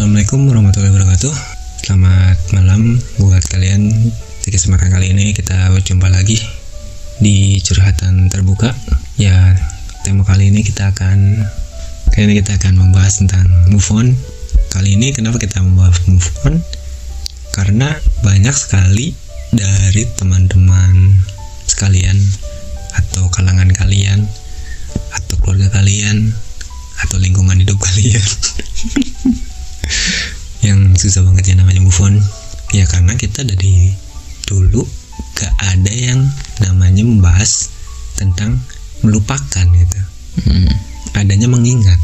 Assalamualaikum warahmatullahi wabarakatuh. Selamat malam buat kalian. Di kesempatan kali ini kita berjumpa lagi Di curhatan terbuka. Ya tema kali ini kita akan Kali ini kita akan membahas tentang move on. Kali ini kenapa kita membahas move on? Karena banyak sekali dari teman-teman sekalian Atau kalangan kalian Atau keluarga kalian Atau lingkungan hidup kalian yang susah banget ya namanya move on. Ya karena kita dari dulu gak ada yang namanya membahas tentang melupakan gitu. Hmm, adanya mengingat.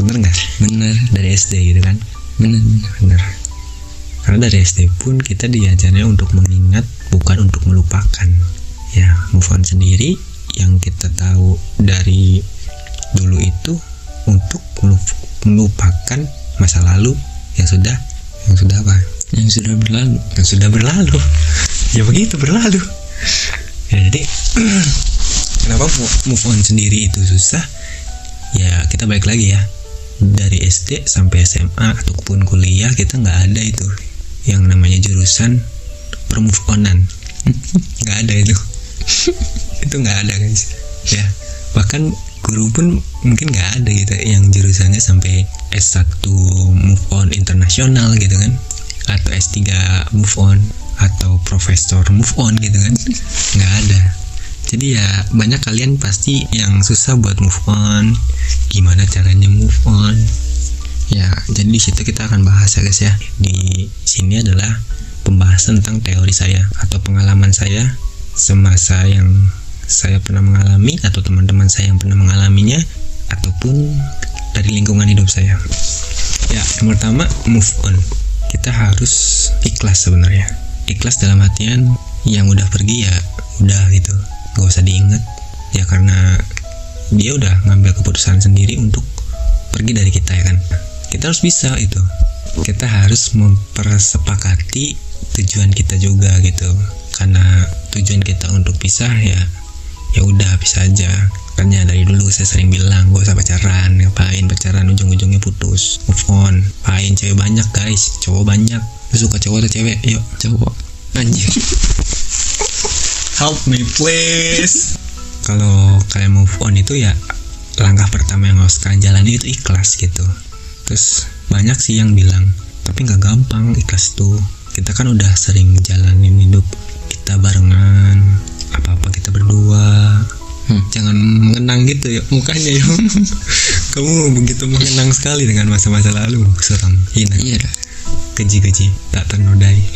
Bener nggak? Bener, dari SD gitu kan? Bener, bener. bener. Karena dari SD pun kita diajarnya untuk mengingat bukan untuk melupakan. Ya move on sendiri yang kita tahu dari dulu itu untuk melup- melupakan masa lalu yang sudah yang sudah apa? Yang sudah berlalu. yang sudah berlalu. Ya begitu berlalu. Ya jadi kenapa move- move on sendiri itu susah? Ya kita balik lagi ya. Dari SD sampai SMA ataupun kuliah kita nggak ada itu. Yang namanya jurusan per move onan nggak ada itu. Itu nggak ada guys. Ya bahkan guru pun mungkin nggak ada gitu yang jurusannya sampai S1 move on internasional gitu kan. Atau S3 move on atau profesor move on gitu kan. Nggak ada. Jadi ya banyak kalian pasti yang susah buat move on. Gimana caranya move on? Ya jadi di situ kita akan bahas ya guys ya. Di sini adalah pembahasan tentang teori saya atau pengalaman saya semasa yang saya pernah mengalami atau teman-teman saya yang pernah mengalaminya ataupun dari lingkungan hidup saya. Ya yang pertama move on. Kita harus ikhlas sebenarnya. Ikhlas dalam artian yang udah pergi ya udah gitu. Gak usah diinget ya karena dia udah ngambil keputusan sendiri untuk pergi dari kita ya kan? Kita harus bisa itu. Kita harus mempersepakati tujuan kita juga gitu. Karena tujuan kita untuk pisah ya ya udah bisa aja. Kan ya dari dulu saya sering bilang gak usah pacaran ngapain pacaran? Ujung-ujungnya putus. Move on. Ngapain? Cewek banyak guys. Cowok banyak. Lu suka cowok atau cewek? Yuk. Cowok. anjir help me please. Kalau kalian move on itu ya langkah pertama yang harus kalian jalani itu ikhlas gitu. Terus banyak sih yang bilang tapi nggak gampang ikhlas tuh. Kita kan udah sering jalanin hidup kita barengan jangan mengenang gitu ya mukanya ya. Kamu begitu mengenang sekali dengan masa-masa lalu seram hina. Iya dah. keji-keji tak ternodai.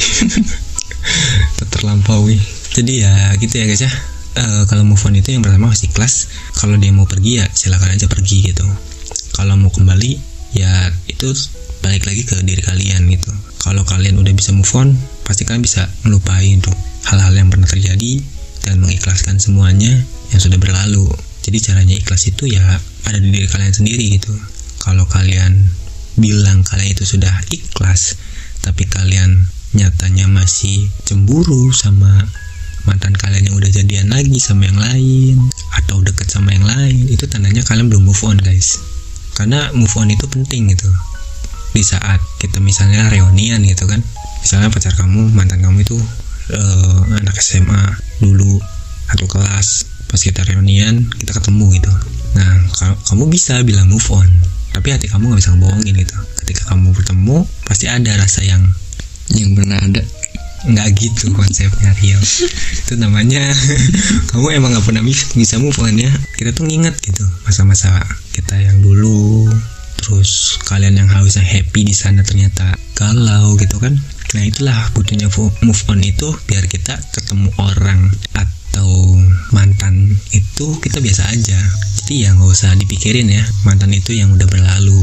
Tak terlampaui. Jadi ya gitu ya guys ya. Eh, kalau move on itu yang pertama harus ikhlas. Kalau dia mau pergi ya silakan aja pergi gitu. Kalau mau kembali ya itu balik lagi ke diri kalian gitu. Kalau kalian udah bisa move on pasti kalian bisa melupain tuh hal-hal yang pernah terjadi dan mengikhlaskan semuanya yang sudah berlalu. Jadi caranya ikhlas itu ya ada di diri kalian sendiri gitu. Kalau kalian bilang kalian itu sudah ikhlas tapi kalian nyatanya masih cemburu sama mantan kalian yang udah jadian lagi sama yang lain atau deket sama yang lain itu tandanya kalian belum move on guys. Karena move on itu penting gitu. Di saat kita misalnya reunian gitu kan. Misalnya pacar kamu mantan kamu itu eh, anak SMA dulu satu kelas pas kita reunian kita ketemu gitu. Nah ka- kamu bisa bilang move on tapi hati kamu nggak bisa ngebohongin gitu. Ketika kamu bertemu pasti ada rasa yang Yang pernah ada. nggak gitu konsepnya Rio. Itu namanya kamu emang nggak pernah bis- bisa move on ya. Kita tuh nginget gitu masa-masa kita yang dulu terus kalian yang harusnya happy di sana ternyata galau gitu kan. Nah itulah butuhnya move on itu biar kita ketemu orang atau mantan itu kita biasa aja jadi ya nggak usah dipikirin ya mantan itu yang udah berlalu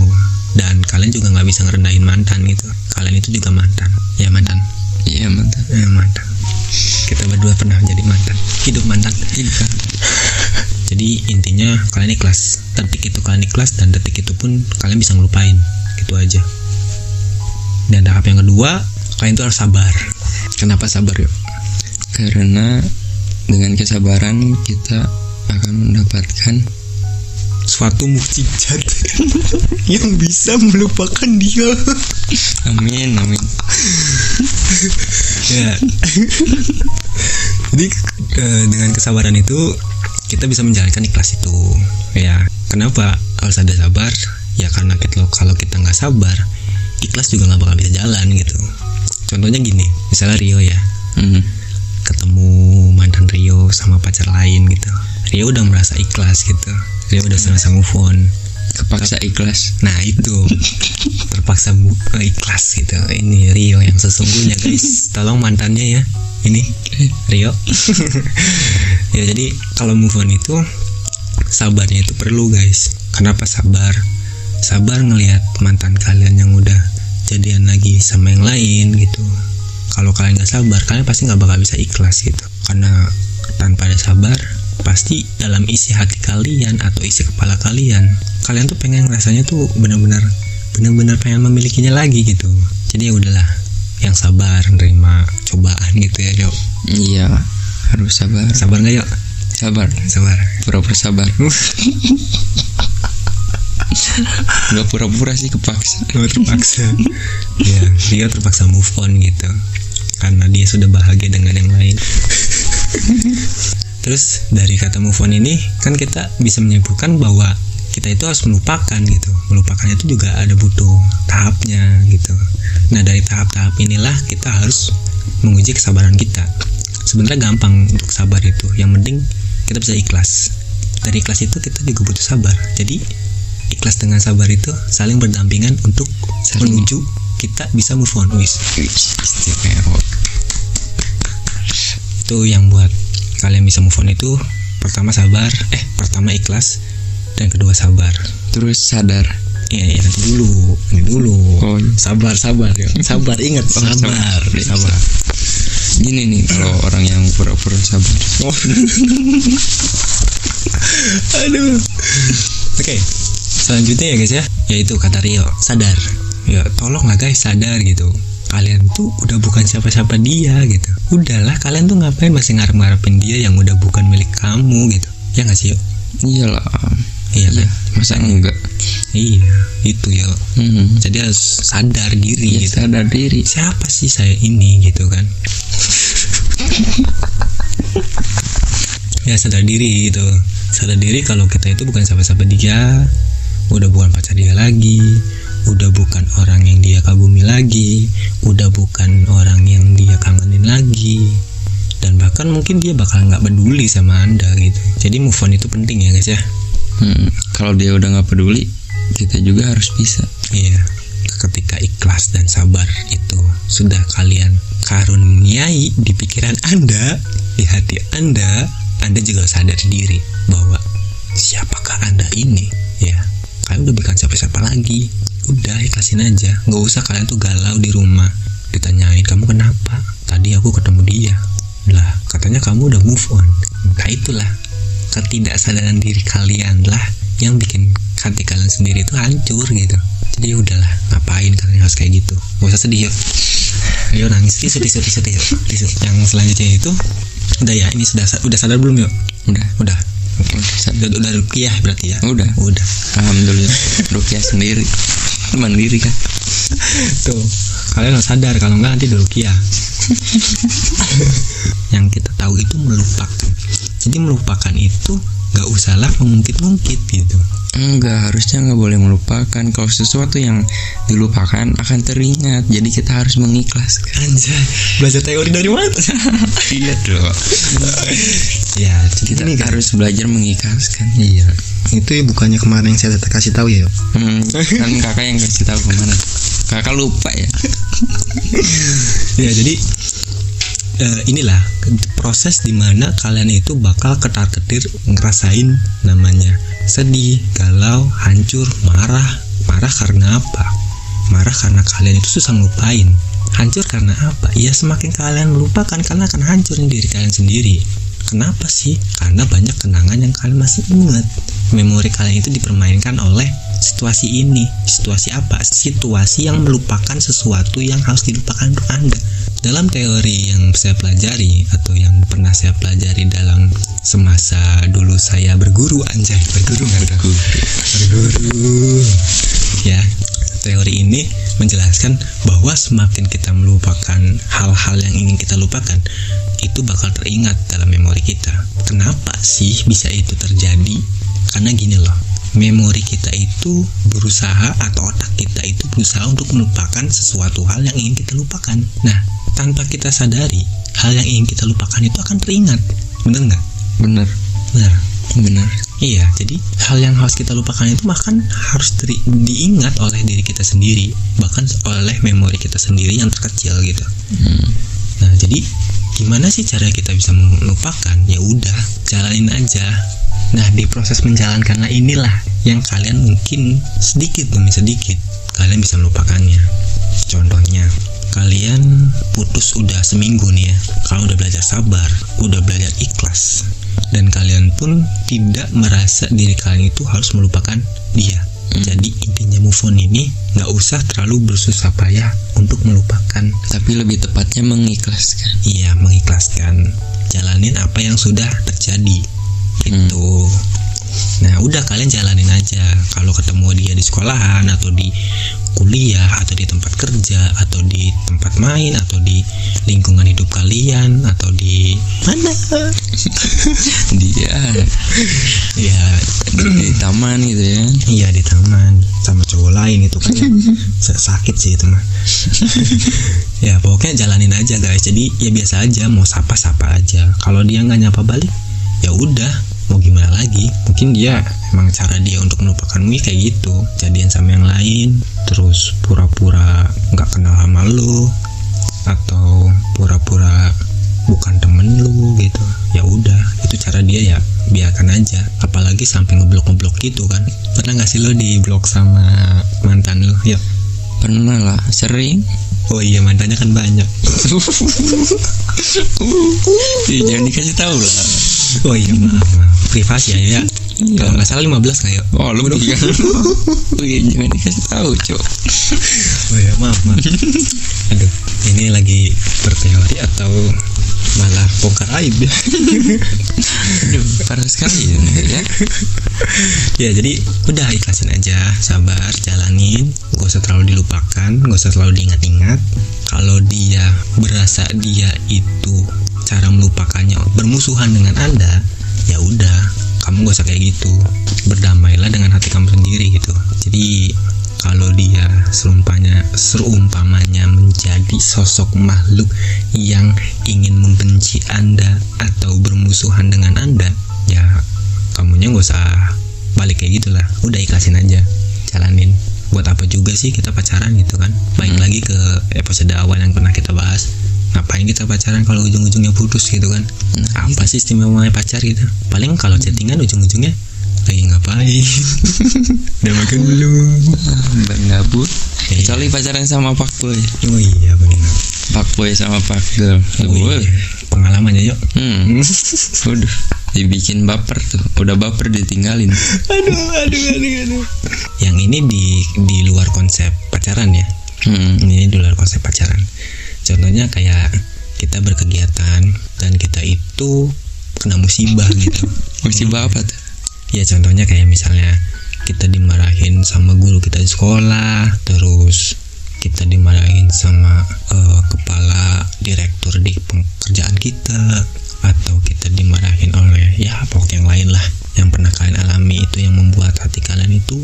dan kalian juga nggak bisa ngerendahin mantan gitu kalian itu juga mantan ya mantan Iya mantap. Eh, mantan. Kita berdua pernah jadi mantan. Hidup mantan. Hidup kan. Jadi intinya kalian ikhlas. Detik itu kalian ikhlas dan detik itu pun kalian bisa ngelupain. Gitu aja. Dan tahap yang kedua, kalian tuh harus sabar. Kenapa sabar yuk? Karena dengan kesabaran kita akan mendapatkan suatu mukjizat yang bisa melupakan dia. Amin amin. Ya. Jadi dengan kesabaran itu kita bisa menjalankan ikhlas itu ya. Kenapa harus ada sabar? Ya karena kita kalau kita nggak sabar ikhlas juga nggak bakal bisa jalan gitu. Contohnya gini misalnya Rio ya. Hmm. ketemu Rio sama pacar lain gitu Rio udah merasa ikhlas gitu Rio udah merasa move on kepaksa ikhlas Nah itu terpaksa eh, ikhlas gitu. Ini Rio yang sesungguhnya guys. Tolong mantannya ya. Ini Rio. ya jadi kalau move on itu sabarnya itu perlu guys. Kenapa sabar? Sabar ngelihat mantan kalian yang udah jadian lagi sama yang lain gitu. Kalau kalian nggak sabar, kalian pasti nggak bakal bisa ikhlas gitu. Karena tanpa ada sabar, pasti dalam isi hati kalian atau isi kepala kalian, kalian tuh pengen rasanya tuh benar-benar benar-benar pengen memilikinya lagi gitu. Jadi ya udahlah, yang sabar nerima cobaan gitu ya, Jok. iya harus sabar Sabar nggak, Yuk? sabar Sabar. pura-pura sabar nggak pura-pura sih kepaksa Oh, terpaksa. ya, dia terpaksa move on gitu. Karena dia sudah bahagia dengan yang lain. Terus dari kata move on ini kan kita bisa menyimpulkan bahwa kita itu harus melupakan gitu. Melupakan itu juga ada butuh tahapnya gitu. Nah dari tahap-tahap inilah kita harus menguji kesabaran kita. Sebenarnya gampang untuk sabar itu. Yang penting kita bisa ikhlas. Dari ikhlas itu kita juga butuh sabar. Jadi ikhlas dengan sabar itu saling berdampingan untuk Saling. menuju kita bisa move on. Wis. Itu yang buat kalian bisa move on itu pertama sabar eh pertama ikhlas dan kedua sabar. Terus sadar. Iya iya nanti dulu ini dulu. Oh, iya. sabar sabar ya. Sabar ingat Oh, sabar sabar. sabar. Gini nih kalau orang yang pura-pura sabar. Oh. aduh. Oke selanjutnya ya guys ya. Yaitu kata Rio sadar. Ya tolonglah guys sadar gitu kalian tuh udah bukan siapa-siapa dia gitu. Udahlah kalian tuh ngapain masih ngarep-ngarepin dia yang udah bukan milik kamu gitu. Ya nggak sih yuk iyalah. Iya iya kan masa enggak? Iya itu ya hmm. jadi harus sadar diri Iya, gitu. sadar diri. Siapa sih saya ini gitu kan? Ya sadar diri gitu. Sadar diri kalau kita itu bukan siapa-siapa dia. Udah bukan pacar dia lagi udah bukan orang yang dia kagumi lagi udah bukan orang yang dia kangenin lagi dan bahkan mungkin dia bakal nggak peduli sama anda gitu jadi move on itu penting ya guys ya Hmm. kalau dia udah nggak peduli kita juga harus bisa Iya, ketika ikhlas dan sabar itu sudah kalian karuniai di pikiran Anda, di hati Anda, Anda juga sadar diri bahwa siapakah Anda ini? Ya, kalian udah bukan siapa-siapa lagi. Udah ikhlasin aja, nggak usah kalian tuh galau di rumah. Ditanyain kamu kenapa? Tadi aku ketemu dia. Lah, katanya kamu udah move on. Nah itulah. Ketidaksadaran diri kalian lah yang bikin hati kalian sendiri itu hancur gitu. Jadi udahlah ngapain kalian harus kayak gitu? Gak usah sedih yuk. Ayo nangis. Tisu tisu tisu tisu yang selanjutnya itu udah ya ini sudah udah sadar belum yuk? Udah udah Udah udah, udah rukiah berarti ya? Udah. Udah. Alhamdulillah. Rukiah sendiri. Mandiri kan? Tuh. Kalian harus sadar kalau enggak nanti rukiah. Yang kita tahu itu melupakan jadi melupakan itu nggak usahlah mengungkit-ungkit gitu enggak harusnya nggak boleh melupakan kalau sesuatu yang dilupakan akan teringat jadi kita harus mengikhlaskan Anjay, belajar teori dari mana? iya dong ya, jadi kita gini kan. harus belajar mengikhlaskan Iya. Itu bukannya kemarin yang saya kasih tahu ya? hmm, kan kakak yang kasih tahu ke mana kakak lupa ya ya, jadi eh, inilah proses di mana kalian itu bakal ketar-ketir ngerasain namanya sedih, galau, hancur, marah. Marah karena apa? Marah karena kalian itu susah ngelupain. Hancur karena apa? Ya semakin kalian melupakan kalian akan hancur nih diri kalian sendiri. Kenapa sih? Karena banyak kenangan yang kalian masih ingat. Memori kalian itu dipermainkan oleh situasi ini. Situasi apa? Situasi yang melupakan sesuatu yang harus dilupakan untuk Anda. Dalam teori yang saya pelajari atau yang pernah saya pelajari dalam semasa dulu saya berguru anjay berguru nggak berguru. Berguru. Ya teori ini menjelaskan bahwa semakin kita melupakan hal-hal yang ingin kita lupakan itu bakal teringat dalam memori kita. Kenapa sih bisa itu terjadi? Karena gini loh memori kita itu berusaha atau otak kita itu berusaha untuk melupakan sesuatu hal yang ingin kita lupakan nah tanpa kita sadari hal yang ingin kita lupakan itu akan teringat bener nggak bener bener bener Iya, jadi hal yang harus kita lupakan itu bahkan harus diingat oleh diri kita sendiri, bahkan oleh memori kita sendiri yang terkecil gitu. Hmm. Nah, jadi gimana sih cara kita bisa melupakan? Ya udah, jalanin aja. Nah, di proses menjalankannya inilah yang kalian mungkin sedikit demi sedikit kalian bisa melupakannya. Contohnya, kalian putus udah seminggu nih ya. Kalau udah belajar sabar, udah belajar ikhlas, dan kalian pun tidak merasa diri kalian itu harus melupakan dia. Jadi intinya move on ini nggak usah terlalu bersusah payah untuk melupakan tapi lebih tepatnya mengikhlaskan Iya, mengikhlaskan. Jalanin apa yang sudah terjadi. Gitu. Nah, udah kalian jalanin aja. Kalau ketemu dia di sekolahan atau di kuliah atau di tempat kerja atau di tempat main atau di lingkungan hidup kalian atau di mana? dia ya, di taman gitu ya iya di taman sama cowok lain itu kan sa- sakit sih itu mah. ya pokoknya jalanin aja guys. Jadi ya biasa aja mau sapa-sapa aja. Kalau dia nggak nyapa balik, ya udah mau gimana lagi? Mungkin dia emang cara dia untuk melupakanmu ya kayak gitu. Jadian sama yang lain terus pura-pura nggak kenal sama lu atau pura-pura bukan temen lu gitu. Ya udah itu cara dia ya biarkan aja. Apalagi sampai ngeblok ngeblok gitu kan. Pernah nggak sih lo di blok sama mantan lo ya pernah lah sering oh iya mantannya kan banyak Ih, jangan dikasih tahu lah oh iya maaf, maaf. privasi ya ya Iya. kalau nggak salah 15 kayak oh lebih kan Wih, jangan dikasih tahu cok Oh ya maaf maaf. Aduh, ini lagi berteori atau malah bongkar aib ya? Aduh, parah sekali ini ya ya jadi udah ikhlasin aja, sabar, jalanin, gak usah terlalu dilupakan, gak usah terlalu diingat-ingat. Kalau dia berasa dia itu cara melupakannya bermusuhan dengan anda, ya udah, kamu gak usah kayak gitu. Berdamailah dengan hati kamu sendiri gitu. Jadi kalau dia serumpanya serumpamanya menjadi sosok makhluk yang ingin membenci Anda atau bermusuhan dengan Anda, ya kamunya nggak usah balik kayak gitulah. Udah ikhlasin aja, jalanin. Buat apa juga sih kita pacaran gitu kan? Baik lagi ke episode awal yang pernah kita bahas. Ngapain kita pacaran kalau ujung-ujungnya putus gitu kan? Nah, apa sih istimewanya pacar gitu? Paling kalau chattingan ujung-ujungnya lagi ngapain? Udah makan belum? bergabut Iya. kecuali pacaran sama pak boy Oh iya benar. pak boy sama pak girl Oh, iya. Pengalamannya yuk. hmm. Waduh, dibikin baper tuh. Udah baper ditinggalin. aduh, aduh, aduh, aduh. Yang ini di di luar konsep pacaran ya. Hmm. Ini di luar konsep pacaran. Contohnya kayak kita berkegiatan dan kita itu kena musibah gitu. Musibah apa tuh? Ya contohnya kayak misalnya kita dimarahin sama guru kita di sekolah, terus kita dimarahin sama eh, kepala direktur di pekerjaan kita, atau kita dimarahin oleh ya pokok yang lain lah yang pernah kalian alami itu yang membuat hati kalian itu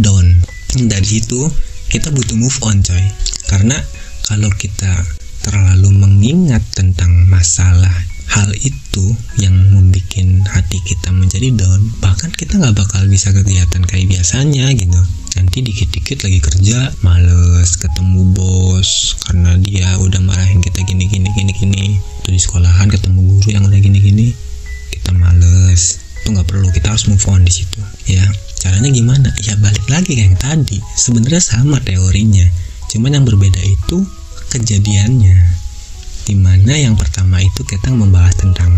down. Dari situ kita butuh move on coy, karena kalau kita terlalu mengingat tentang masalah hal itu yang membuat hati kita menjadi down bahkan kita nggak bakal bisa kegiatan kayak biasanya gitu. Nanti dikit-dikit lagi kerja males ketemu bos karena dia udah marahin kita gini gini gini gini. Tuh di sekolahan ketemu guru yang udah gini gini kita males. Itu nggak perlu kita harus move on di situ ya. Caranya gimana? Ya balik lagi kayak yang tadi. Sebenarnya sama teorinya cuman yang berbeda itu kejadiannya di mana yang pertama itu kita membahas tentang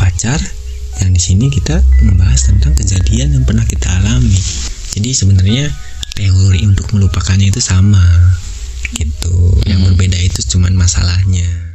pacar yang di sini kita membahas tentang kejadian yang pernah kita alami. Jadi sebenarnya teori untuk melupakannya itu sama gitu. Yang berbeda itu cuman masalahnya